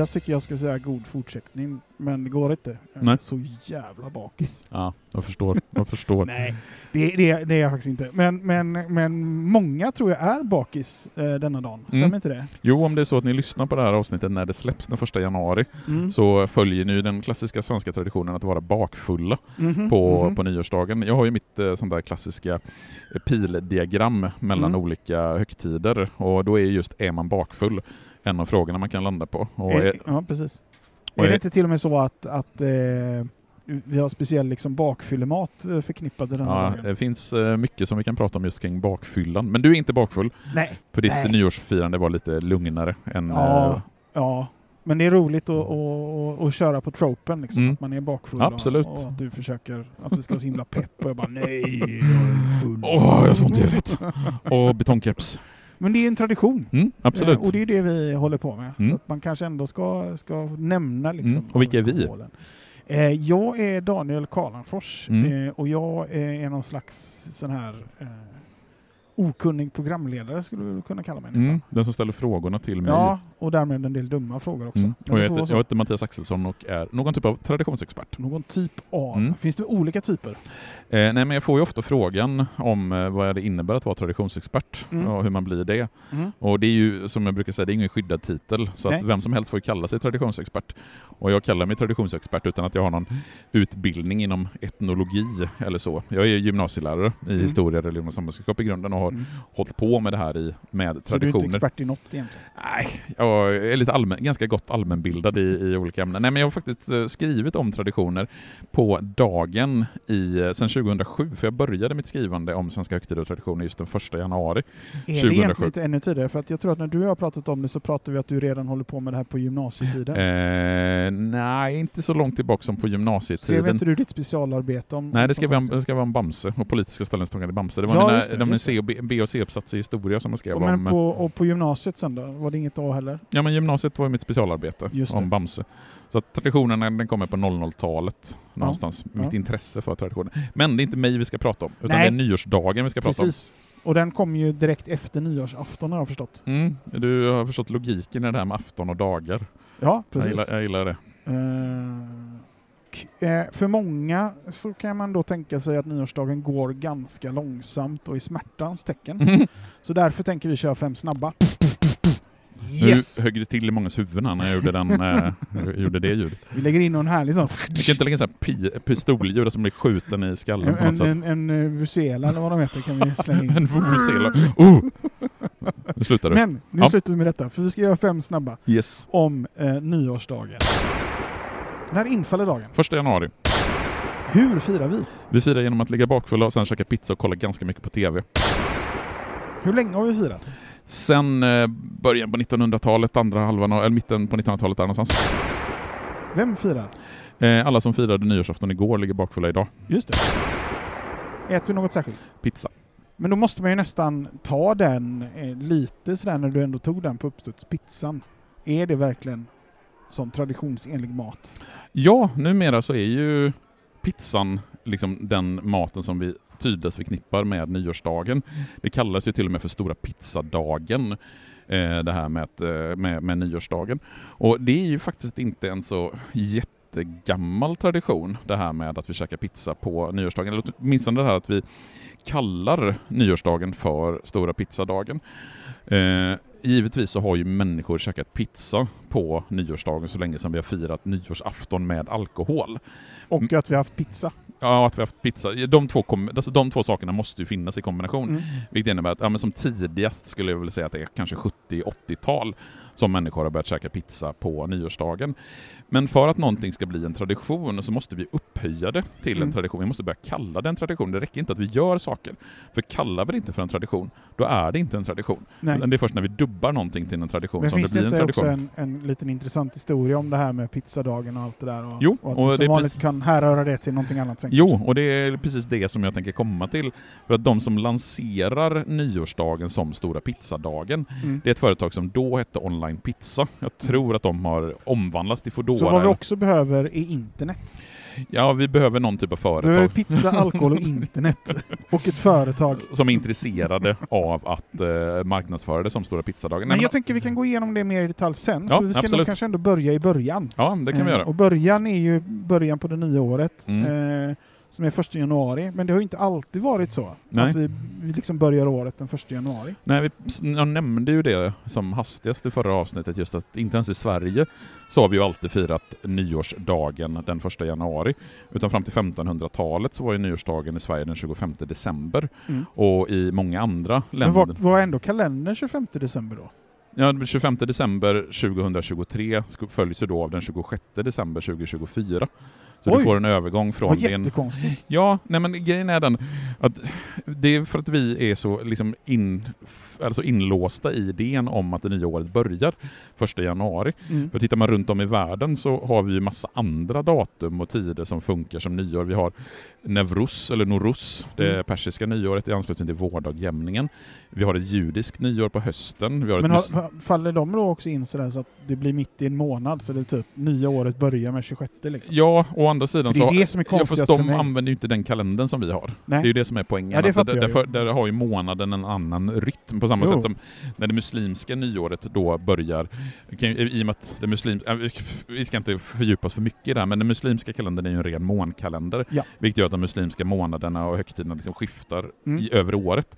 Mattias tycker jag ska säga god fortsättning, men det går inte. Jag är Nej. så jävla bakis. Ja, jag förstår. Jag förstår. Nej, det, det, det är jag faktiskt inte. Men, men, men många tror jag är bakis eh, denna dagen. Stämmer Mm. inte det? Jo, om det är så att ni lyssnar på det här avsnittet när det släpps den första januari Mm. så följer ni den klassiska svenska traditionen att vara bakfulla Mhm, på, mhm. på nyårsdagen. Jag har ju mitt eh, sånt där klassiska eh, pildiagram mellan Mm. olika högtider och då är just är man bakfull en av frågorna man kan landa på. Och Är, är, ja, precis. är det är- inte till och med så att, att eh, vi har speciell liksom bakfyllemat eh, förknippat till den här ja, dagen? det finns eh, mycket som vi kan prata om just kring bakfyllan. Men du är inte bakfull, Nej. för ditt Nej. nyårsfirande var lite lugnare än... eh, Ja, ja. Men det är roligt att, att, att, köra på tropen, liksom, Mm. att man är bakfull Absolut. Och, och att du försöker att vi ska vara så himla pepp och jag bara nej, jag är full. Åh, jag har så ont i huvudet. Och betongkeps. Men det är en tradition. Mm, absolut. Eh, Och det är det vi håller på med. Mm. Så att man kanske ändå ska, ska nämna liksom Mm. Och vilka är vi? Eh, jag är Daniel Karlanfors Mm. eh, och jag är någon slags sån här eh, okunnig programledare skulle vi kunna kalla mig nästan. Mm, den som ställer frågorna till mig. Ja, och därmed en del dumma frågor också. Mm. Och jag, heter, jag heter Mattias Axelsson och är någon typ av traditionsexpert. Någon typ av. Mm. Finns det olika typer? Eh, nej, men jag får ju ofta frågan om eh, vad det innebär att vara traditionsexpert Mm. och hur man blir det. Mm. Och det är ju, som jag brukar säga, det är ingen skyddad titel. Så Nej. att vem som helst får kalla sig traditionsexpert. Och jag kallar mig traditionsexpert utan att jag har någon utbildning inom etnologi eller så. Jag är gymnasielärare i Mm. historia, religion och samhällskunskap i grunden och har Mm. hållit på med det här i, med Så du är inte traditioner. expert i något egentligen? Nej, jag är lite allmän, ganska gott allmänbildad i, i olika ämnen. Nej, men jag har faktiskt eh, skrivit om traditioner på dagen i, sedan 2007, för jag började mitt skrivande om svenska högtider och traditioner just den första januari. Är det 2007. egentligen inte ännu tidigare? För att jag tror att när du och jag har pratat om det så pratar vi att du redan håller på med det här på gymnasietiden. Eh, nej, inte så långt tillbaka som på Skrev gymnasietiden. inte du ditt specialarbete om Nej, det vara, här? det vara om Bamse och politiska ställningstaganden i Bamse. Det var Ja, mina, det, de C och B, B och C-uppsatser i historia som jag skrev Och, om. på, och på gymnasiet sen då? Var det inget A heller? Ja, men gymnasiet var ju mitt specialarbete om Bamse. Så att traditionerna den kommer på 00-talet någonstans. ja. Mitt intresse för traditioner. Men det är inte mig vi ska prata om, utan Nej. det är nyårsdagen vi ska prata Precis. Och den kom ju direkt efter nyårsafton har jag förstått. om. Mm, du har förstått logiken i det här med afton och dagar. Ja, Jag precis. gillar, jag gillar det. Eh, för många så kan man då tänka sig att nyårsdagen går ganska långsamt och i smärtans tecken. Mm. Så därför tänker vi köra fem snabba. Yes. Nu högg det till i mångas huvuden när jag gjorde, den, eh, gjorde det ljudet. Vi lägger in någon härlig sån... Vi kan inte lägga en pistolljud som blir skjuten i skallen En, på något en, sätt. en, en eh, Vucela eller vad de heter kan vi slänga in. En vuvuzela. Oh! Nu slutar du. Men nu Ja. slutar vi med detta, för vi ska göra fem snabba Yes. om eh, nyårsdagen. När infaller dagen? Första januari. Hur firar vi? Vi firar genom att ligga bakfulla och sen käka pizza och kolla ganska mycket på TV. Hur länge har vi firat? Sen eh, början på 1900-talet, andra halvan, eller mitten på 1900-talet där någonstans. Vem firar? Eh, alla som firade nyårsafton igår ligger bakfulla idag. Just det. Äter vi något särskilt? Pizza. Men då måste man ju nästan ta den eh, lite sådär när du ändå tog den på uppstuds, pizzan. Är det verkligen som traditionsenlig mat? Ja, numera så är ju pizzan liksom den maten som vi tydligast förknippar med nyårsdagen. Det kallas ju till och med för stora pizzadagen. Eh, det här med, att, eh, med, med nyårsdagen. Och det är ju faktiskt inte en så jättegammal tradition det här med att vi käkar pizza på nyårsdagen. Eller åtminstone det här att vi kallar nyårsdagen för stora pizzadagen. Eh, givetvis så har ju människor käkat pizza på nyårsdagen så länge som vi har firat nyårsafton med alkohol. Och att vi har haft pizza. Ja, att vi har haft pizza. De två, kom, alltså de två sakerna måste ju finnas i kombination. Mm. Vilket innebär att ja, men som tidigast skulle jag vilja säga att det är kanske 70-80-tal som människor har börjat käka pizza på nyårsdagen. Men för att någonting ska bli en tradition så måste vi upphöja det till Mm. en tradition. Vi måste börja kalla det en tradition. Det räcker inte att vi gör saker. För kallar vi det inte för en tradition, då är det inte en tradition. Nej. Det är först när vi dubbar någonting till en tradition Men som det finns det blir en inte tradition. också en, en liten intressant historia om det här med pizzadagen och allt det där? Och, Jo, och att och vi som vanligt precis- kan härröra det till någonting annat sen. Jo, kanske. och det är precis det som jag tänker komma till. För att de som lanserar nyårsdagen som stora pizzadagen, Mm. det är ett företag som då hette Online Pizza. Jag tror att de har omvandlats till Foodora. Så vad vi också behöver är internet. Ja, vi behöver någon typ av Vi behöver företag pizza, alkohol och internet. Och ett företag. som är intresserade av att eh, marknadsföra det som stora pizzadagen. Men jag tänker vi kan gå igenom det mer i detalj sen. Ja, för vi ska nog absolut. kanske ändå börja i början. Ja, det kan vi Eh, göra. Och början är ju början på det nya året. Mm. Eh, som är första januari. Men det har inte alltid varit så. Nej. Att vi, vi liksom börjar året den första januari. Nej, vi, jag nämnde ju det som hastigast i förra avsnittet, just att inte ens i Sverige så har vi ju alltid firat nyårsdagen den första januari. Utan fram till 1500-talet så var ju nyårsdagen i Sverige den 25 december. Mm. Och i många andra Men länder... var, var ändå kalendern 25 december då? Ja, den 25 december 2023 sk- följs ju då av den 26 december 2024. Så Oj. du får en övergång från var din... jättekonstigt. Ja, nej men grejen är den att det är för att vi är så liksom in, alltså inlåsta i idén om att det nya året börjar första januari. Mm. För tittar man runt om i världen så har vi ju massa andra datum och tider som funkar som nyår. Vi har Nevruz, eller Noruz, det Mm. persiska nyåret i anslutning till vårdagjämningen. Vi har ett judiskt nyår på hösten. Vi har Men ett har, faller de då också in sådär så att det blir mitt i en månad? Så det är typ nya året börjar med 26 liksom? Ja, å andra sidan För det är så... det som är Ja, fast de använder ju inte den kalendern som vi har. Nej. Det är ju det som är poängen. Ja, det därför, där har ju månaden en annan rytm på samma Jo. sätt som när det muslimska nyåret då börjar, i och med att det muslim, äh, vi- ska inte fördjupa oss för mycket i det här, men den muslimska kalendern är ju en ren månkalender. Ja. Vilket gör att de muslimska månaderna och högtiderna liksom skiftar Mm. i, över året.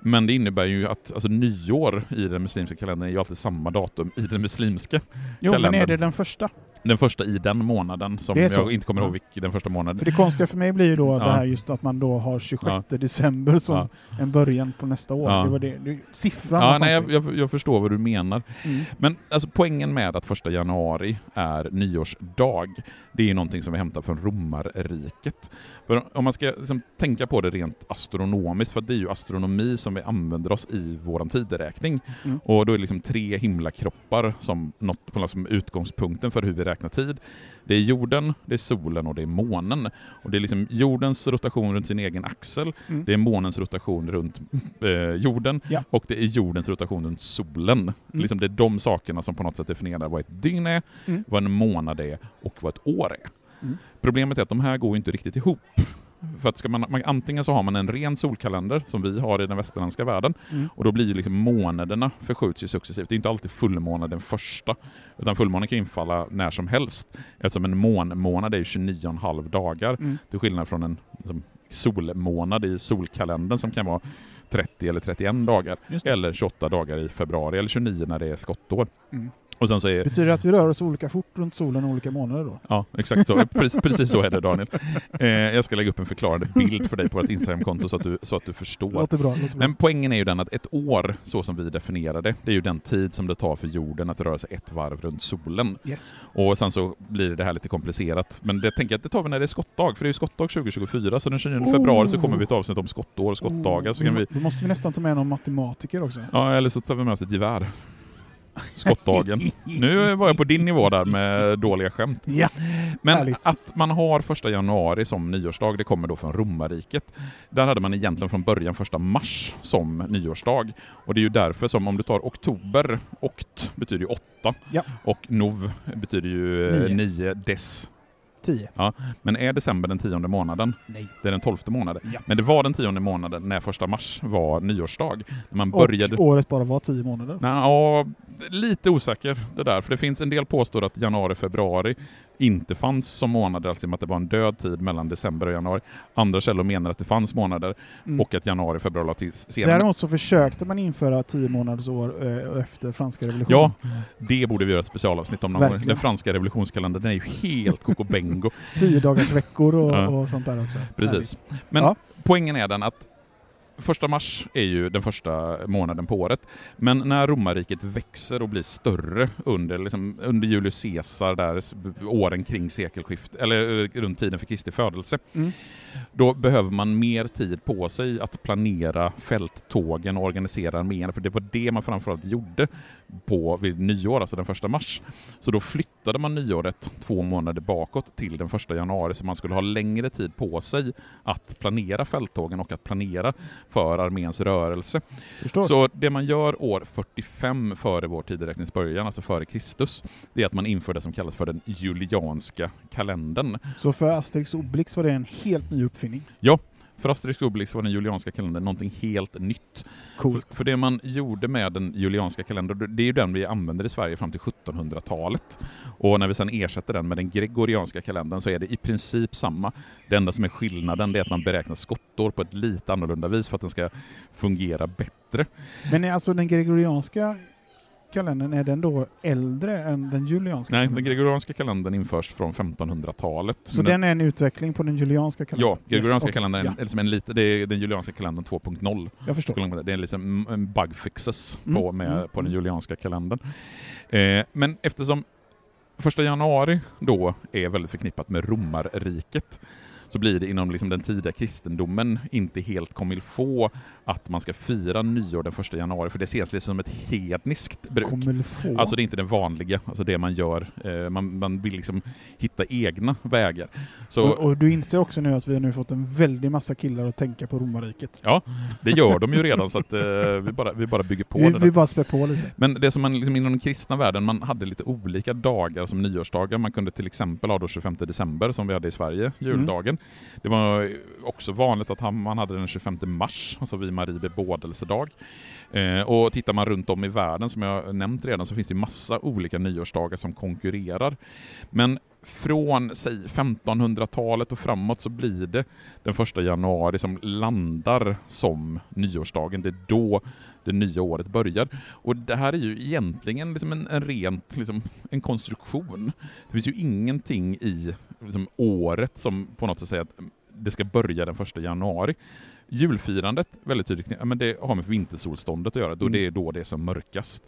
Men det innebär ju att alltså, nyår i den muslimska kalendern är ju alltid samma datum i den muslimska. Jo, men är kalendern. det den första? Den första i den månaden, som jag inte kommer ihåg vilken den första månaden. För det konstiga för mig blir ju då Ja. det här just att man då har 26 Ja. december som Ja. en början på nästa år. Det var det. siffran Ja, var nej, jag, jag, jag förstår vad du menar. Mm. Men alltså, poängen med att första januari är nyårsdag, det är ju någonting som vi hämtar från romarriket. För om man ska liksom, tänka på det rent astronomiskt, för det är ju astronomi som vi använder oss i våran tideräkning. Mm. Och då är det liksom tre himlakroppar som, något, på något som utgångspunkten för hur vi räknar tid. Det är jorden, det är solen och det är månen. Och det är liksom jordens rotation runt sin egen axel, Mm. det är månens rotation runt eh, jorden Ja. och det är jordens rotation runt solen. Liksom det är de sakerna som på något sätt definierar vad ett dygn är, Mm. vad en månad är och vad ett år är. Mm. Problemet är att de här går inte riktigt ihop. För att ska man, man, antingen så har man en ren solkalender, som vi har i den västerländska världen, Mm. och då blir liksom månaderna förskjuts ju successivt. Det är inte alltid fullmåne den första, utan fullmånen kan infalla när som helst. Eftersom en månmånad är ju 29,5 dagar, Mm. till skillnad från en liksom, solmånad i solkalendern som kan vara 30 eller 31 dagar, eller 28 dagar i februari, eller 29 när det är skottår. Mm. Och sen så är Betyder det att vi rör oss olika fort runt solen olika månader då? Ja, exakt så. Precis, precis så är det Daniel. Eh, jag ska lägga upp en förklarande bild för dig på vårt Instagramkonto så att du, så att du förstår. Låter bra. Låter bra. Men poängen är ju den att ett år, så som vi definierar det, det är ju den tid som det tar för jorden att röra sig ett varv runt solen. yes. Och sen så blir det här lite komplicerat. Men det tänker jag att det tar vi när det är skottdag, för det är ju skottdag 2024, så den 29 Oh. februari så kommer vi ett avsnitt om skottår och skottdagar, så kan vi... Då måste vi nästan ta med någon matematiker också. Ja, eller så tar vi med oss ett gevär. Skottdagen. Nu var jag på din nivå där med dåliga skämt. Ja. Men Härligt. att man har första januari som nyårsdag, det kommer då från romarriket. Där hade man egentligen från början första mars som nyårsdag. Och det är ju därför som om du tar oktober, okt betyder ju åtta, Ja. och nov betyder ju eh, Nio. nio, des 10. Men är december den tionde månaden? Nej. Det är den tolfte månaden. Ja. Men det var den tionde månaden när första mars var nyårsdag. När man började... Och året bara var 10 månader. Nej, ja, lite osäker det där, för det finns en del påstår att januari, februari inte fanns som månader, alltså att det var en död tid mellan december och januari. Andra källor menar att det fanns månader Mm. och att januari, februari la till senare. Däremot så försökte man införa 10 månaders år eh, efter franska revolutionen. Ja, det borde vi göra ett specialavsnitt om någon gång. Verkligen. Den franska revolutionskalendern, är ju helt koko bengo. 10 dagars veckor och, Ja. och sånt där också. Precis. Men Ja. poängen är den att Första mars är ju den första månaden på året, men när romarriket växer och blir större under, liksom, under Julius Caesar, där åren kring sekelskift, eller eh, runt tiden för Kristi födelse, Mm. Då behöver man mer tid på sig att planera fälttågen och organisera arméerna, för det var det man framförallt gjorde på, vid nyår, alltså den första mars. Så då flyttade man nyåret två månader bakåt till den första januari, så man skulle ha längre tid på sig att planera fälttågen och att planera för arméns rörelse. Förstår. Så det man gör år 45 före vår tideräknings början, alltså före Kristus, det är att man inför det som kallas för den julianska kalendern. Så för Asterix och Obelix var det en helt ny uppfinning. För Asterix Obelix var den julianska kalendern någonting helt nytt. Coolt. För det man gjorde med den julianska kalendern, det är ju den vi använder i Sverige fram till 1700-talet. Och när vi sedan ersätter den med den gregorianska kalendern så är det i princip samma. Det enda som är skillnaden är att man beräknar skottår på ett lite annorlunda vis för att den ska fungera bättre. Men är alltså den gregorianska kalendern, är den då äldre än den julianska? Nej, kalendern? den gregorianska kalendern införs från 1500-talet. Så Men den är en utveckling på den julianska kalendern? Ja, gregorianska Yes, kalendern Ja, är liksom en lite, det är den julianska kalendern 2.0. jag förstår. Det är liksom en bug fixes Mm, på, med, mm, på den mm. julianska kalendern. Eh, men eftersom första januari då är väldigt förknippat med romarriket så blir det inom liksom den tidiga kristendomen inte helt faut att man ska fira nyår den första januari, för det ses liksom som ett hedniskt bruk. Kommer få. Alltså det är inte det vanliga, alltså det man gör. Eh, man, man vill liksom hitta egna vägar. Så och, och du inser också nu att vi har nu fått en väldig massa killar att tänka på romarriket. ja, det gör de ju redan så att eh, vi, bara, vi bara bygger på Vi, det vi bara spär på lite. Men det som man liksom inom den kristna världen, man hade lite olika dagar som nyårsdagar. Man kunde till exempel ha då 25 december som vi hade i Sverige, juldagen. Det var också vanligt att han- man hade den 25 mars, alltså vid Marie bebådelsedag. Eh, och tittar man runt om i världen, som jag nämnt redan, så finns det massa olika nyårsdagar som konkurrerar. Men från, säg 1500-talet och framåt så blir det den första januari som landar som nyårsdagen. Det är då det nya året börjar. Och det här är ju egentligen liksom en, en rent liksom, en konstruktion. Det finns ju ingenting i liksom, året som på något sätt säger att det ska börja den första januari. Julfirandet, väldigt tydligt, ja, men det har med vintersolståndet att göra, då Mm. det är då det är som mörkast.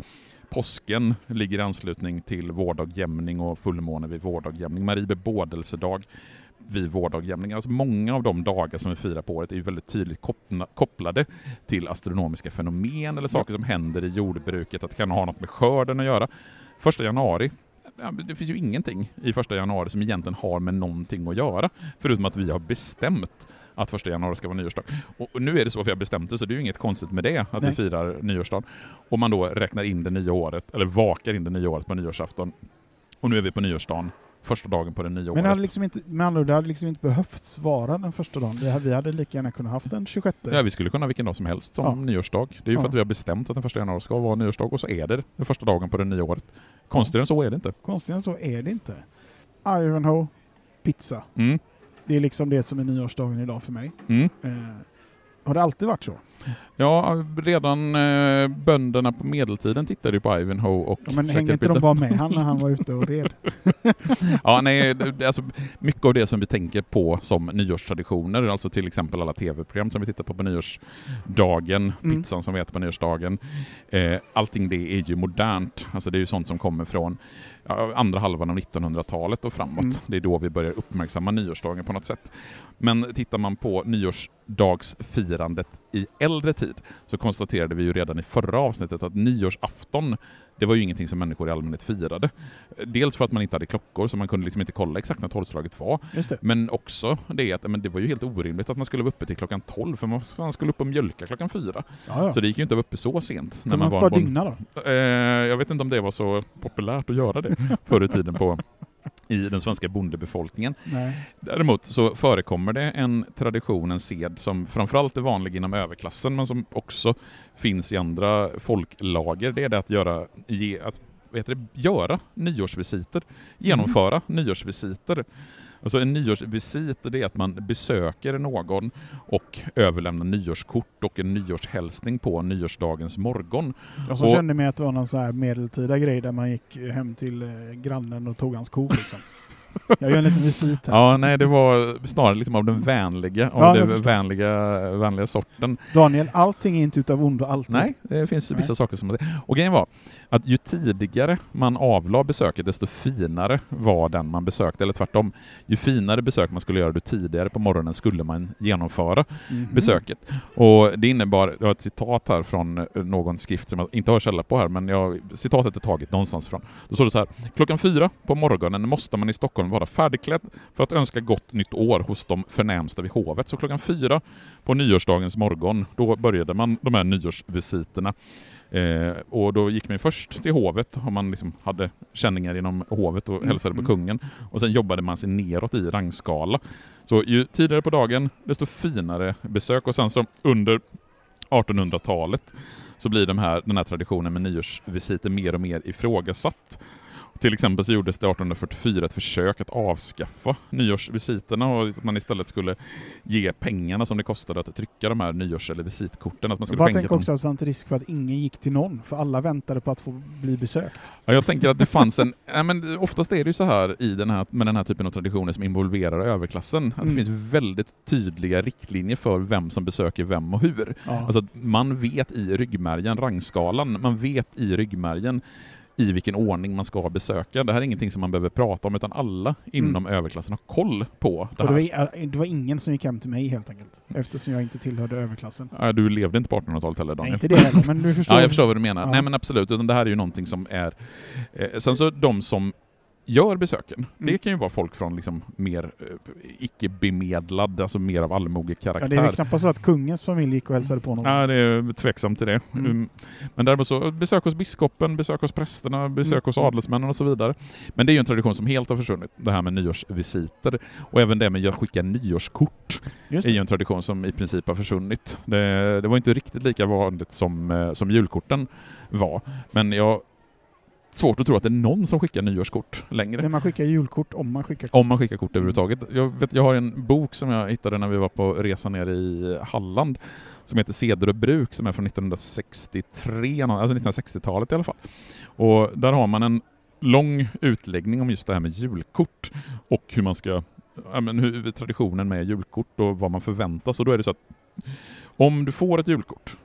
Påsken ligger i anslutning till vårdagjämning och fullmåne vid vårdagjämning. Marie bebådelsedag vid vårdagjämning. Alltså många av de dagar som vi firar på året är väldigt tydligt kopplade till astronomiska fenomen eller saker som händer i jordbruket, att det kan ha något med skörden att göra. Första januari, det finns ju ingenting i första januari som egentligen har med någonting att göra, förutom att vi har bestämt att första januari ska vara nyårsdag. Och, och nu är det så att vi har bestämt det, så det är ju inget konstigt med det, att Nej. vi firar nyårsdagen. Om man då räknar in det nya året, eller vakar in det nya året på nyårsafton, och nu är vi på nyårsdagen, första dagen på det nya Men året. det hade liksom inte, med andra ord, det hade liksom inte behövts vara den första dagen. Det, vi hade lika gärna kunnat haft den 26. Ja, vi skulle kunna ha vilken dag som helst som Ja. nyårsdag. Det är ju för Ja. att vi har bestämt att den första januari ska vara nyårsdag och så är det den första dagen på det nya året. Konstigare än så är det inte. Konstigare än så är det inte. Ivanhoe, pizza. Mm. Det är liksom det som är nyårsdagen idag för mig. Mm. Eh, har det alltid varit så? Ja, redan eh, bönderna på medeltiden tittade ju på Ivanhoe och Ja, men hänger inte de bara med han när han var ute och red? Ja, nej, alltså, mycket av det som vi tänker på som nyårstraditioner, alltså till exempel alla tv-program som vi tittar på på nyårsdagen, Mm. pizzan som vi äter på nyårsdagen, eh, allting det är ju modernt. Alltså det är ju sånt som kommer från andra halvan av 1900-talet och framåt. Mm. Det är då vi börjar uppmärksamma nyårsdagen på något sätt. Men tittar man på nyårsdagsfirandet i äldre tid så konstaterade vi ju redan i förra avsnittet att nyårsafton det var ju ingenting som människor i allmänhet firade. Dels för att man inte hade klockor så man kunde liksom inte kolla exakt när tolvslaget var. Men också det att men det var ju helt orimligt att man skulle vara uppe till klockan 12 för man man skulle upp och mjölka klockan 4. Ja, ja. Så det gick ju inte att vara uppe så sent. kan man var bara bon- dygna då? Eh, jag vet inte om det var så populärt att göra det förr i tiden på i den svenska bondebefolkningen. Nej. Däremot så förekommer det en tradition, en sed, som framförallt är vanlig inom överklassen, men som också finns i andra folklager. Det är det att göra, ge, att, vad heter det, göra nyårsvisiter, genomföra nyårsvisiter. Alltså en nyårsvisit det är att man besöker någon och överlämnar nyårskort och en nyårshälsning på nyårsdagens morgon. Jag som Och- kände mig att det var någon så här medeltida grej där man gick hem till eh, grannen och tog hans ko liksom. Jag gör en liten visit här. Ja, nej, det var snarare liksom av den vänliga, av Ja, den vänliga, vänliga sorten. Daniel, allting är inte utav ondo alltid. Nej, det finns Nej. vissa saker som man säger. Och grejen var att ju tidigare man avlade besöket, desto finare var den man besökte, eller tvärtom. Ju finare besök man skulle göra, desto tidigare på morgonen skulle man genomföra Mhm. besöket. Och det innebar, jag har ett citat här från eh, någon skrift som jag inte har källa på här, men jag, citatet är taget någonstans ifrån. Då står det så här, klockan fyra på morgonen måste man i Stockholm vara färdigklädd för att önska gott nytt år hos de förnämsta vid hovet. Så klockan fyra på nyårsdagens morgon, då började man de här nyårsvisiterna. Eh, och då gick man först till hovet, om man liksom hade känningar inom hovet och hälsade på mm. kungen. Och sen jobbade man sig neråt i rangskala. Så ju tidigare på dagen, desto finare besök. Och sen så under 1800-talet så blir de här, den här traditionen med nyårsvisiter mer och mer ifrågasatt. Till exempel så gjordes det 1844 ett försök att avskaffa nyårsvisiterna och att man istället skulle ge pengarna som det kostade att trycka de här nyårs eller visitkorten. Att man Jag skulle skänka tänker också att det fanns risk för att ingen gick till någon, för alla väntade på att få bli besökt. Ja, jag tänker att det fanns en... Ja, men oftast är det ju så här, i den här med den här typen av traditioner som involverar överklassen, att Mm. det finns väldigt tydliga riktlinjer för vem som besöker vem och hur. Ja. Alltså man vet i ryggmärgen, rangskalan, man vet i ryggmärgen i vilken ordning man ska besöka. Det här är ingenting som man behöver prata om, utan alla inom överklassen har koll på det och det, här. var, det var ingen som gick hem till mig helt enkelt, eftersom jag inte tillhörde överklassen. Ja, Du levde inte på 1800-talet heller Nej, Daniel. inte det heller, men du förstår. Ja, jag förstår vad du menar. Ja. Nej men absolut, utan det här är ju någonting som är... Eh, sen så de som gör besöken, Mm. det kan ju vara folk från liksom mer eh, icke-bemedlad, alltså mer av allmoge Ja, det är väl knappast så att kungens familj gick och hälsade på någon. Ja, det är tveksamt till det. Mm. Mm. Men däremot så, besök hos biskopen, besök hos prästerna, besök Mm. hos adelsmännen och så vidare. Men det är ju en tradition som helt har försvunnit, det här med nyårsvisiter. Och även det med att skicka nyårskort är ju en tradition som i princip har försvunnit. Det, det var inte riktigt lika vanligt som, eh, som julkorten var. Men jag svårt att tro att det är någon som skickar nyårskort längre. När man skickar julkort, om man skickar kort. Om man skickar kort överhuvudtaget. Jag, vet, jag har en bok som jag hittade när vi var på resa ner i Halland som heter Seder och bruk som är från 1963, alltså 1960-talet i alla fall. Och där har man en lång utläggning om just det här med julkort och hur man ska, ja, men hur, traditionen med julkort och vad man förväntas. Och då är det så att om du får ett julkort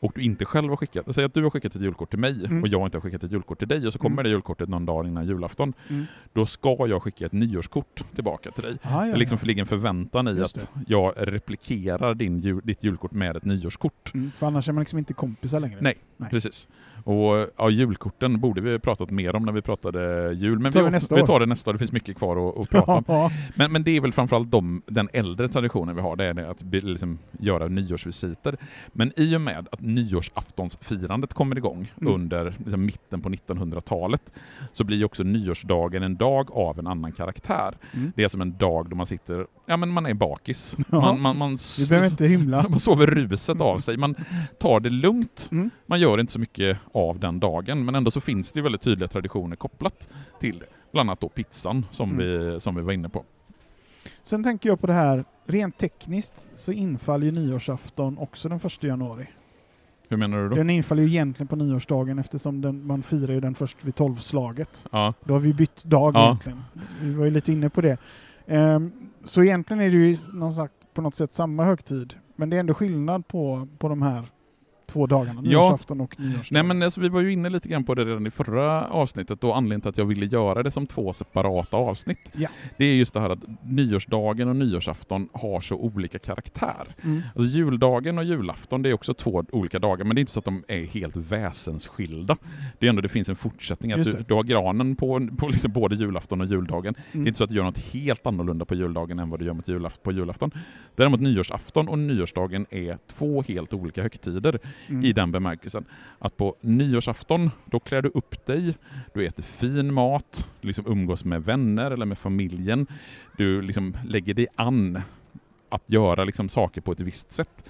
och du inte själv har skickat, säg att du har skickat ett julkort till mig Mm. och jag inte har skickat ett julkort till dig och så kommer Mm. det julkortet någon dag innan julafton. Mm. Då ska jag skicka ett nyårskort tillbaka till dig. Ah, ja, Det liksom ja. ligger en förväntan i Just att jag replikerar din, jul- ditt julkort med ett nyårskort. Mm, för annars är man liksom inte kompisar längre. Nej. Nej. Precis. Och ja, julkorten borde vi ha pratat mer om när vi pratade jul, men Tar vi, vi nästa vi tar det nästa år. Det finns mycket kvar att, att prata om. Men, men det är väl framförallt de, den äldre traditionen vi har, det är det att liksom, göra nyårsvisiter. Men i och med att nyårsaftonsfirandet kommer igång Mm. under liksom, mitten på 1900-talet så blir också nyårsdagen en dag av en annan karaktär. Mm. Det är som en dag då man sitter, ja men man är bakis. Ja. Man, man, man, man sover ruset av sig, man tar det lugnt. Mm. Man gör inte så mycket av den dagen, men ändå så finns det väldigt tydliga traditioner kopplat till det. Bland annat då pizzan som, Mm. vi, som vi var inne på. Sen tänker jag på det här, rent tekniskt så infaller ju nyårsafton också den första januari. Hur menar du då? Den infaller ju egentligen på nyårsdagen eftersom den, man firar ju den först vid tolvslaget. Ja, Då har vi bytt dag Ja. egentligen. Vi var ju lite inne på det. Ehm, så egentligen är det ju någon sagt, på något sätt samma högtid. Men det är ändå skillnad på, på de här två dagarna, Ja. nyårsafton och nyårsdagen. Nej men alltså, vi var ju inne lite grann på det redan i förra avsnittet och anledningen till att jag ville göra det som två separata avsnitt. Ja. Det är just det här att nyårsdagen och nyårsafton har så olika karaktär. Mm. Alltså juldagen och julafton det är också två olika dagar men det är inte så att de är helt väsensskilda. Det är ändå det finns en fortsättning. Att du, du har granen på, på liksom både julafton och juldagen. Det är Mm. inte så att du gör något helt annorlunda på juldagen än vad du gör mot julaf- på julafton. Däremot nyårsafton och nyårsdagen är två helt olika högtider Mm. i den bemärkelsen att på nyårsafton, då klär du upp dig, du äter fin mat, liksom umgås med vänner eller med familjen, du liksom lägger dig an att göra liksom saker på ett visst sätt.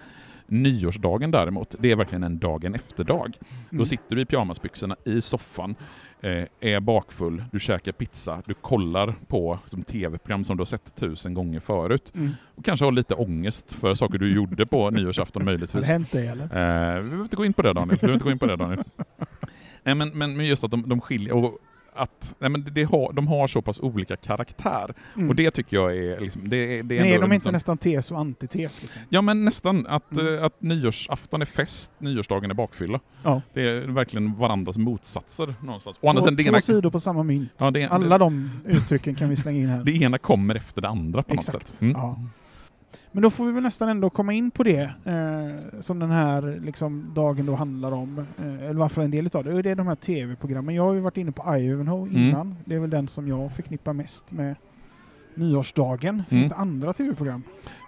Nyårsdagen däremot, det är verkligen en dagen efter-dag. Då Mm. sitter du i pyjamasbyxorna i soffan, eh, är bakfull, du käkar pizza, du kollar på som tv-program som du har sett tusen gånger förut. Mm. Och kanske har lite ångest för saker du gjorde på nyårsafton Har det möjligtvis. hänt dig eller? Eh, vi behöver inte gå in på det Daniel. Vi behöver inte gå in på det Daniel. nej, men, men, men just att de, de skiljer och att nej, men det, har, de har så pass olika karaktär. Mm. Och det tycker jag är, liksom, det, är- det är är ändå de en inte sån- nästan tes och antites? Liksom? Ja men nästan. Att, Mm. eh, att nyårsafton är fest, nyårsdagen är bakfylla. Ja. Det är verkligen varandras motsatser någonstans. Andra Två, två ena, sidor på samma mynt. ja, det, Alla de uttrycken kan vi slänga in här. det ena kommer efter det andra på något Exakt. sätt. Mm. Ja. Men då får vi väl nästan ändå komma in på det eh, som den här liksom, dagen då handlar om. Eh, eller i alla fall en del utav det. Och det är de här tv-programmen. Jag har ju varit inne på Ivanhoe Mm. innan. Det är väl den som jag förknippar mest med nyårsdagen. Finns Mm. det andra tv-program?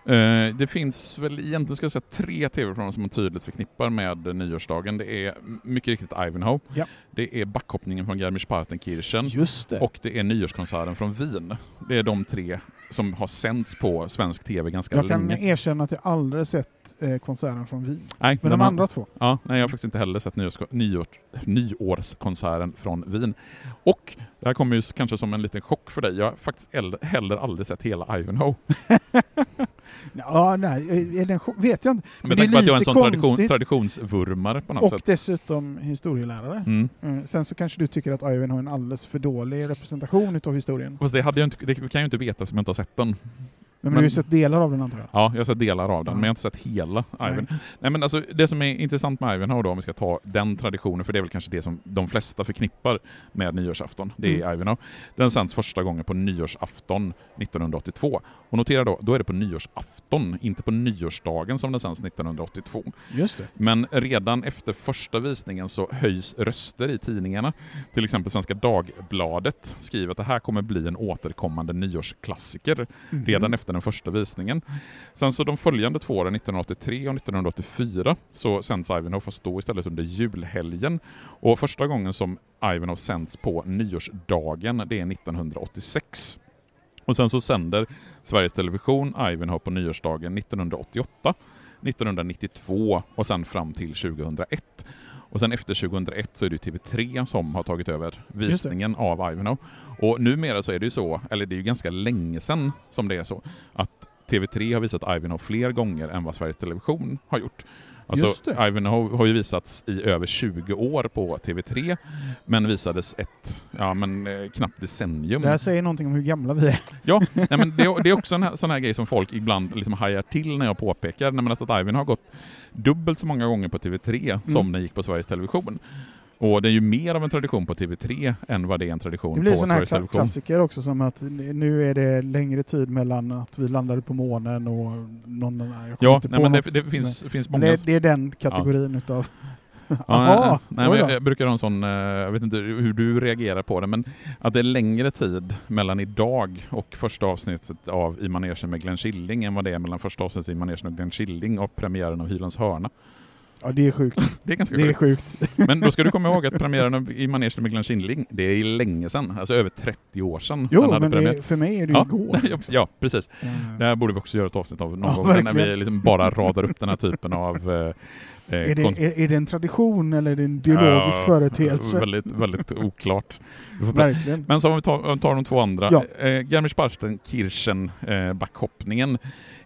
Eh, det finns väl egentligen ska jag säga, tre tv-program som man tydligt förknippar med nyårsdagen. Det är mycket riktigt Ivanhoe, Ja. det är backhoppningen från Garmisch-Partenkirchen och det är nyårskonserten från Wien. Det är de tre som har sänts på svensk tv ganska jag kan länge. erkänna att jag aldrig sett eh, konserten från Wien. Nej, Men de har- andra två? Ja, nej, jag har faktiskt inte heller sett nyårs, nyårs, nyårskonserten från Wien. Och det här kommer ju kanske som en liten chock för dig. Jag har faktiskt el- heller aldrig sett hela Ivanhoe. Ja, nej, är den, vet jag inte. Men det är på att jag är en lite sån tradition, traditionsvurmare på något Och sätt. dessutom historielärare. Mm. Mm. Sen så kanske du tycker att Ivan har en alldeles för dålig representation utav historien. Fast det, hade jag inte, det kan jag ju inte veta eftersom jag inte har sett den. Men, Men- du har ju sett delar av den antar jag? Ja, jag har sett delar av den, Ja. men jag har inte sett hela Ivan. Nej. Nej. men alltså, det som är intressant med Ivanhoe då, om vi ska ta den traditionen, för det är väl kanske det som de flesta förknippar med nyårsafton, det är Mm. Ivanhoe. Den sänds första gången på nyårsafton 1982. Och notera då, då är det på nyårsafton, inte på nyårsdagen som den sänds 1982. Just det. Men redan efter första visningen så höjs röster i tidningarna. Till exempel Svenska Dagbladet skriver att det här kommer bli en återkommande nyårsklassiker Mhm. redan efter den första visningen. Sen så de följande två åren, 1983 och 1984, så sänds Ivanhoe fast då istället under julhelgen. Och första gången som Ivanhoe sänds på nyårsdagen, det är 1986. Och sen så sänder Sveriges Television Ivanhoe på nyårsdagen 1988, 1992 och sen fram till 2001. Och sen efter 2001 så är det ju TV3 som har tagit över visningen av Ivanhoe. Och numera så är det ju så, eller det är ju ganska länge sedan som det är så, att TV3 har visat Ivanhoe fler gånger än vad Sveriges Television har gjort. Alltså. Ivanhoe har ju visats i över 20 år på TV3, men visades ett, ja men eh, knappt decennium. Det här säger någonting om hur gamla vi är. Ja, nej, men det, är- det är också en sån här grej som folk ibland liksom hajar till när jag påpekar, nej, men alltså att Ivan har gått dubbelt så många gånger på TV3 som Mm. den gick på Sveriges Television. Och det är ju mer av en tradition på TV3 än vad det är en tradition Det blir på sån här Sveriges kla- Television. klassiker också som att nu är det längre tid mellan att vi landade på månen och någon Ja, nej, men det, det finns, finns många... det, det är den kategorin utav... Ja, nej, nej, jag, jag brukar ha en sån, eh, jag vet inte hur du reagerar på det, men att det är längre tid mellan idag och första avsnittet av I manegen med Glenn Killing än vad det är mellan första avsnittet i manegen med Glenn Killing och premiären av Hylands hörna. Ja, det är sjukt. Det är ganska Det är sjukt. Men då ska du komma ihåg att premiären i manegen med Glenn Killing, det är länge sedan, alltså över 30 år sedan. Jo, men det, för mig är det ju Ja, igår. ja, ja, precis. Eh, Det här borde vi också göra ett avsnitt av någon Ja, gång, när verkligen. vi liksom bara radar upp den här typen av eh, eh, Är det, är, är det en tradition eller är det en biologisk Ja, företeelse? Väldigt, väldigt oklart. Men så om vi tar, om vi tar de två andra. Ja. Eh, Garmisch-Partenkirchen, eh, backhoppningen,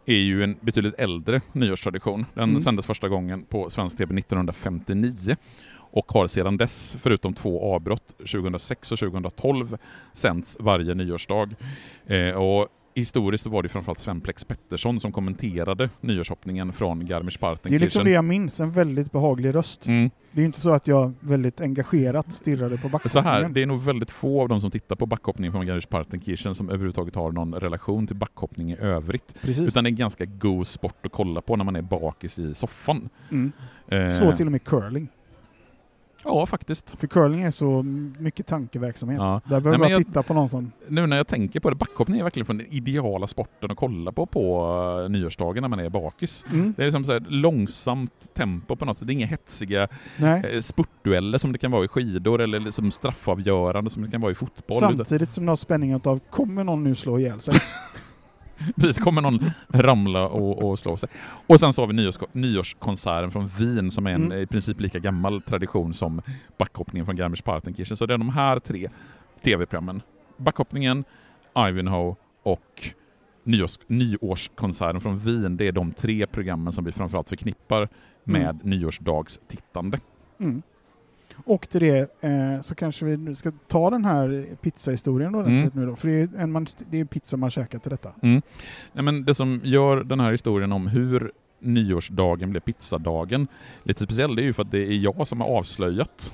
är ju en betydligt äldre nyårstradition. Den Mm. sändes första gången på svensk TV 1959 och har sedan dess, förutom två avbrott, 2006 och 2012, sänds varje nyårsdag. Eh, och historiskt var det framförallt Sven Plex Pettersson som kommenterade nyårshoppningen från Det är Garmisch-Partenkirchen. liksom det jag minns, en väldigt behaglig röst. Mm. Det är ju inte så att jag väldigt engagerat stirrade på backhoppningen. Så här, det är nog väldigt få av de som tittar på backhoppning från Garmisch-Partenkirchen som överhuvudtaget har någon relation till backhoppning i övrigt. Precis. Utan det är en ganska god sport att kolla på när man är bakis i soffan. Mm. Eh, Slå till och med curling. Ja, faktiskt. För curling är så mycket tankeverksamhet. Ja. Där behöver jag- titta på någon som... Nu när jag tänker på det, backhoppning är verkligen från den ideala sporten att kolla på på uh, nyårsdagen när man är bakis. Mm. Det är liksom så långsamt tempo på något sätt. Det är inga hetsiga Nej. eh, spurtdueller som det kan vara i skidor eller liksom straffavgörande som det kan vara i fotboll. Samtidigt som du har spänningen av kommer någon nu slå ihjäl sig? Precis, kommer någon ramla och, och slå sig. Och sen så har vi nyårs, nyårskonserten från Wien som är en Mm. i princip lika gammal tradition som backhoppningen från Garmisch-Partenkirchen. Så det är de här tre tv-programmen. Backhoppningen, Ivanhoe och nyårs, nyårskonserten från Wien. Det är de tre programmen som vi framförallt förknippar med Mm. nyårsdagstittande. Mm. Och till det eh, så kanske vi nu ska ta den här pizzahistorien då, Mm. nu då. För det är, en man, det är pizza man käkar till detta. Nej, men det som gör den här historien om hur nyårsdagen blev pizzadagen lite speciell, det är ju för att det är jag som har avslöjat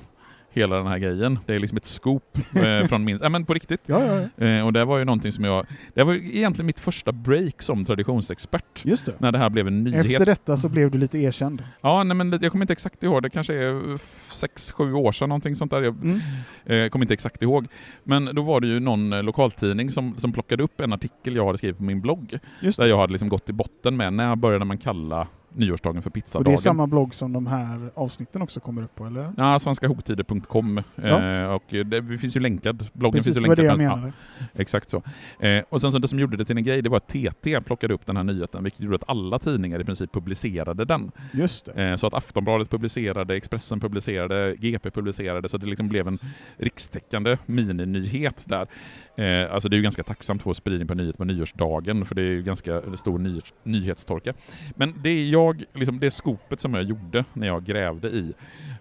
hela den här grejen. Det är liksom ett scoop eh, från min... Ja men på riktigt. Ja, ja, ja. Eh, och det var ju någonting som jag... Det var ju egentligen mitt första break som traditionsexpert. Just det. När det här blev en nyhet. Efter detta så blev du lite erkänd. Ja, nej men jag kommer inte exakt ihåg. Det kanske är sex, sju år sedan någonting sånt där. Jag Mm. eh, kommer inte exakt ihåg. Men då var det ju någon eh, lokaltidning som, som plockade upp en artikel jag hade skrivit på min blogg. Just Där jag hade liksom gått i botten med när började man kalla nyårsdagen för Och pizzadagen. det är samma blogg som de här avsnitten också kommer upp på, eller? Ja, svenskahoktider.com. Ja. Eh, och det det finns ju länkad. Bloggen Precis, finns ju länkad. det jag Ja, menade. exakt så. Eh, och sen så det som gjorde det till en grej, det var att TT plockade upp den här nyheten, vilket gjorde att alla tidningar i princip publicerade den. Just. Eh, så att Aftonbladet publicerade, Expressen publicerade, GP publicerade, så det liksom blev en rikstäckande mininyhet där. Eh, alltså det är ju ganska tacksamt att få spridning på nyhet på nyårsdagen, för det är ju ganska stor nyhets, nyhetstorka. Men det jag, liksom det skopet som jag gjorde när jag grävde i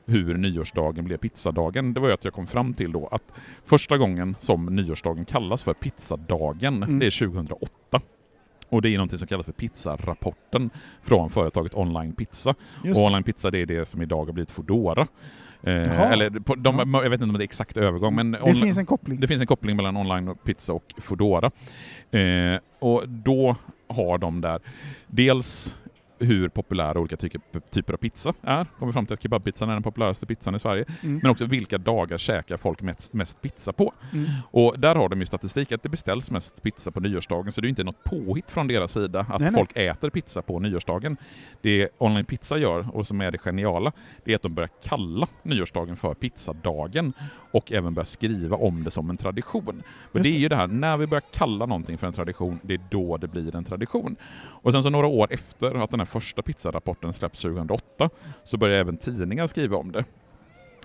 hur nyårsdagen blev pizzadagen, det var ju att jag kom fram till då att första gången som nyårsdagen kallas för pizzadagen, Mm. det är 2008. Och det är någonting som kallas för pizzarapporten från företaget Online Pizza. Just Och. Online Pizza det är det som idag har blivit Foodora. Eh, eller på, de, jag vet inte om det är exakt övergång, men Det finns en koppling. det finns en koppling mellan online och pizza och Foodora. Eh, och då har de där dels hur populära olika typer, typer av pizza är. Kommer fram till att kebabpizzan är den populäraste pizzan i Sverige. Mm. Men också vilka dagar käkar folk mest, mest pizza på. Mm. Och där har de ju statistik att det beställs mest pizza på nyårsdagen, så det är ju inte något påhitt från deras sida att Nej, nej. folk äter pizza på nyårsdagen. Det Online Pizza gör, och som är det geniala, det är att de börjar kalla nyårsdagen för pizzadagen och även börjar skriva om det som en tradition. Just det är ju det här, när vi börjar kalla någonting för en tradition, det är då det blir en tradition. Och sen så några år efter att den här första pizzarapporten släpps 2008, så börjar även tidningar skriva om det.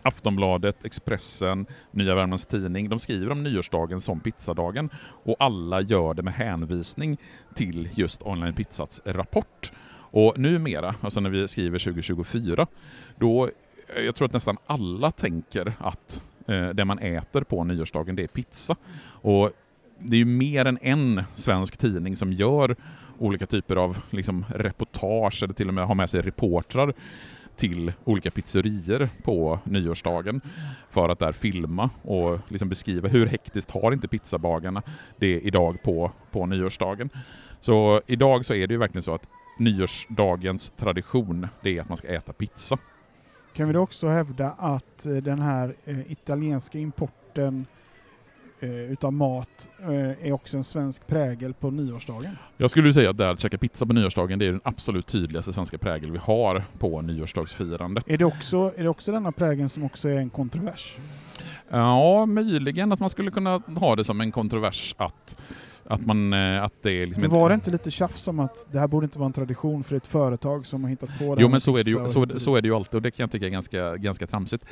Aftonbladet, Expressen, Nya Värmlands Tidning, de skriver om nyårsdagen som pizzadagen och alla gör det med hänvisning till just Online Pizzas rapport. Och numera, alltså när vi skriver 2024, då, eh, jag tror att nästan alla tänker att eh, det man äter på nyårsdagen det är pizza. Och det är ju mer än en svensk tidning som gör olika typer av liksom, reportage eller till och med har med sig reportrar till olika pizzerier på nyårsdagen för att där filma och liksom beskriva hur hektiskt har inte pizzabagarna det idag på, på nyårsdagen. Så idag så är det ju verkligen så att nyårsdagens tradition det är att man ska äta pizza. Kan vi då också hävda att eh, den här eh, italienska importen eh, utav mat är också en svensk prägel på nyårsdagen? Jag skulle säga att det att käka pizza på nyårsdagen det är den absolut tydligaste svenska prägel vi har på nyårsdagsfirandet. Är det också, är det också denna prägeln som också är en kontrovers? Ja, möjligen att man skulle kunna ha det som en kontrovers att, att, man, eh, att det är liksom en- var det inte lite tjafs om att det här borde inte vara en tradition för ett företag som har hittat på det Jo men så är, det ju, så, så är det ju alltid och det kan jag tycka är ganska, ganska tramsigt.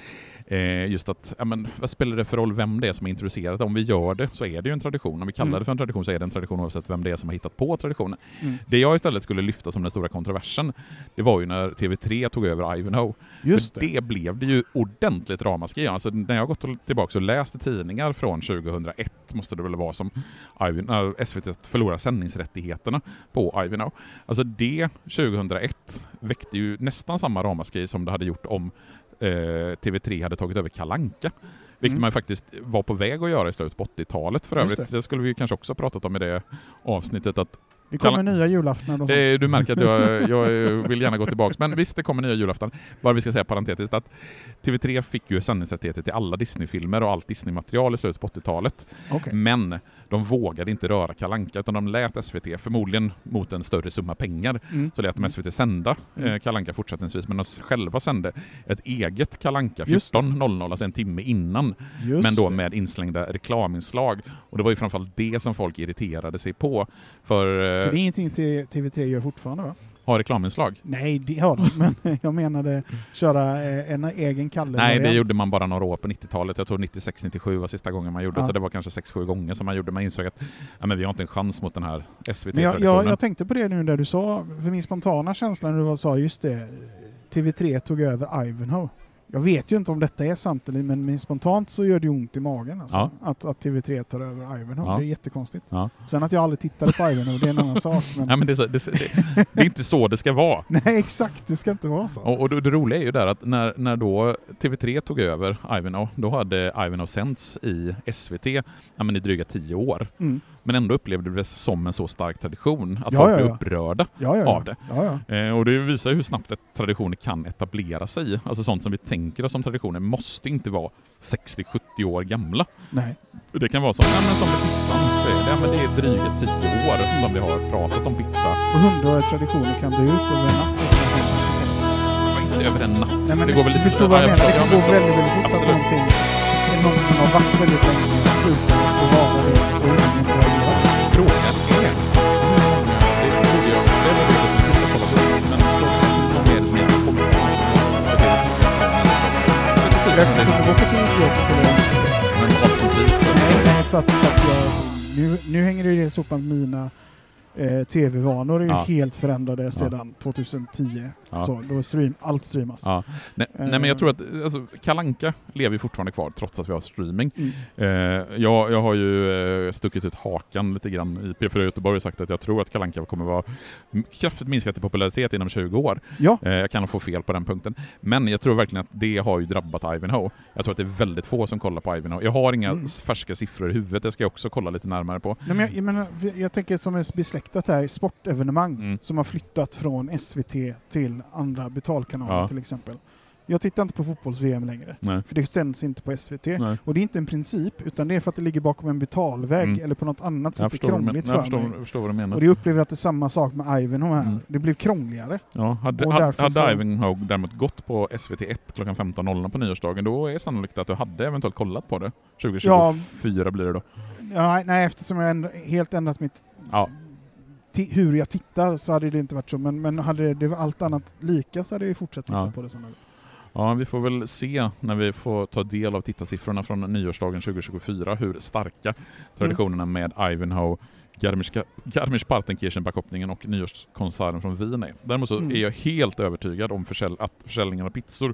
Eh, just att, ja, men, vad spelar det för roll vem det är som är introducerat? Om vi gör det så är det ju en tradition. Om vi kallar Mm. det för en tradition så är det en tradition oavsett vem det är som har hittat på traditionen. Mm. Det jag istället skulle lyfta som den stora kontroversen, det var ju när TV3 tog över Ivanhoe. Just det. det blev det ju ordentligt ramaskri. Alltså, när jag har gått tillbaka och läst tidningar från 2001, måste det väl vara som Ivan, SVT förlorar sändningsrättigheterna på Ivanhoe. Alltså det 2001 väckte ju nästan samma ramaskri som det hade gjort om eh, TV3 hade tagit över Kalanka. Vilket Mm. man faktiskt var på väg att göra i slutet på 80-talet för övrigt. Det. skulle vi kanske också ha pratat om i det avsnittet. att Det kommer Kalla- nya julaftnar och. Det, du märker att jag, jag vill gärna gå tillbaks. Men visst, det kommer nya julafton. Bara vi ska säga parentetiskt att TV3 fick ju sändningsrättigheter till alla Disney-filmer och allt Disney-material i slutet på 80-talet. Okej. Men de vågade inte röra Kalanka utan de lät SVT, förmodligen mot en större summa pengar, Mm. så lät de SVT sända Mm. eh, Kalanka fortsättningsvis, men de själva sände ett eget Kalanka Just det. 14.00, alltså en timme innan, Just men då med inslängda reklaminslag. Och det var ju framförallt det som folk irriterade sig på. För, eh, För det är ingenting till TV3 gör fortfarande va? ha reklaminslag? Nej, det har de, men jag menade köra eh, en egen Kalle Nej, det gjorde man bara några år på 90-talet. Jag tror 96-97 var sista gången man gjorde, Ja. så det var kanske 6-7 gånger som man gjorde. Man insåg att ja, men vi har inte en chans mot den här Men jag, SVT-traditionen. jag, jag tänkte på det nu där du sa, för min spontana känsla när du sa just det, TV3 tog över Ivanhoe. Jag vet ju inte om detta är sant, eller- men men spontant så gör det ont i magen alltså, Ja. att, att TV3 tar över Ivanhoe. Ja. Det är jättekonstigt. Ja. Sen att jag aldrig tittade på Ivanhoe, det är en annan sak. Men... Ja, men det, är så, det, det, det är inte så det ska vara. Nej, exakt, det ska inte vara så. Och, och det, det roliga är ju där att när, när då TV3 tog över Ivanhoe, då hade Ivanhoe sänts i SVT ja, men i dryga tio år. Mm. Men ändå upplevde det som en så stark tradition att Ja, folk ja, blev upprörda av det. Eh, och det visar hur snabbt ett traditioner kan etablera sig. Alltså sånt som vi tänker oss som traditioner måste inte vara 60-70 år gamla. Nej. Det kan vara som, ja, men som med pizzan. Det är, ja, men det är dryga 10 år som vi har pratat om pizza. Och hundraåriga traditioner kan dö ut över en natt. Inte över en natt. Nej, men det går väl lite... förstår vad jag Ja, menar. Det kan gå väldigt, väldigt fort att någonting, någonting har varit väldigt länge, slutar och Eftersom det var på TV3 så skulle jag Men av princip. Nej, nej för att, för att jag, nu, nu hänger det ju dels ihop med mina eh, tv-vanor är ju Ja. helt förändrade sedan 2010. Ja. Så då stream, allt streamas. Ja. Nej, nej men jag tror att alltså, Kalanka lever fortfarande kvar trots att vi har streaming. Mm. Eh, jag, jag har ju eh, stuckit ut hakan lite grann i P4 Göteborg och sagt att jag tror att Kalanka kommer vara kraftigt minskat i popularitet inom 20 år. Ja, Eh, jag kan få fel på den punkten. Men jag tror verkligen att det har ju drabbat Ivanhoe. Jag tror att det är väldigt få som kollar på Ivanhoe. Jag har inga Mm. färska siffror i huvudet, det ska jag också kolla lite närmare på. nej, men jag, jag, menar, jag tänker som är besläktat här, sportevenemang Mm. som har flyttat från SVT till andra betalkanaler Ja. till exempel. Jag tittar inte på fotbolls-VM längre, Nej. för det sänds inte på SVT. Nej. Och det är inte en princip, utan det är för att det ligger bakom en betalvägg Mm. eller på något annat sätt. är men- krångligt för förstår, mig. förstår vad du menar. Och det upplever att det är samma sak med Ivanhoe här. Mm. Det blev krångligare. Ja, hade, hade, hade så- Ivanhoe däremot gått på SVT1 klockan 15.00 på nyårsdagen, då är det sannolikt att du hade eventuellt kollat på det. 2024 blir det då. Ja, nej, eftersom jag ändå, helt ändrat mitt Ja. Hur jag tittar så hade det inte varit så. Men, men hade det var allt annat lika så hade jag ju fortsatt titta Ja. på det som vanligt. Ja, vi får väl se när vi får ta del av tittarsiffrorna från nyårsdagen 2024 hur starka traditionerna med Ivanhoe, Garmisch- Garmisch-Partenkirchen-backhoppningen och nyårskonserten från Wien är. Däremot så Mm. är jag helt övertygad om försäl- att försäljningen av pizzor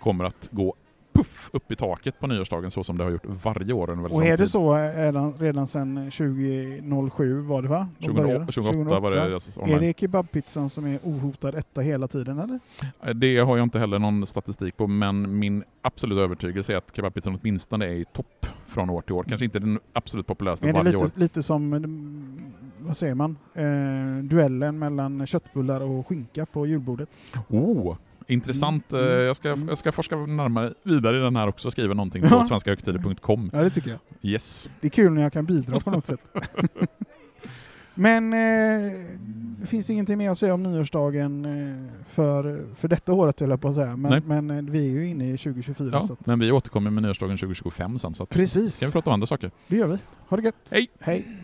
kommer att gå puff upp i taket på nyårsdagen så som det har gjort varje år under Och är det så eh, redan, redan sedan 2007 var det va? De 2008, började? 2008 var det alltså, Är det kebabpizzan som är ohotad etta hela tiden eller? Det har jag inte heller någon statistik på, men min absoluta övertygelse är att kebabpizzan åtminstone är i topp från år till år. Kanske inte den absolut populäraste Är varje år. lite, lite som, mm, vad säger man, eh, duellen mellan köttbullar och skinka på julbordet? Oh, intressant. Mm, mm, Jag, ska, mm. jag ska forska närmare vidare i den här också, skriva någonting på svenskahögtider.com. Ja, det tycker jag. Yes. Det är kul när jag kan bidra på något sätt. Men eh, det finns ingenting mer att säga om nyårsdagen eh, för, för detta året höll jag på att säga. Men, men eh, vi är ju inne i 2024 Ja, så att, men vi återkommer med nyårsdagen 2025 sen, så precis, kan vi prata om andra saker. det gör vi. Ha det gött. Hej. Hej.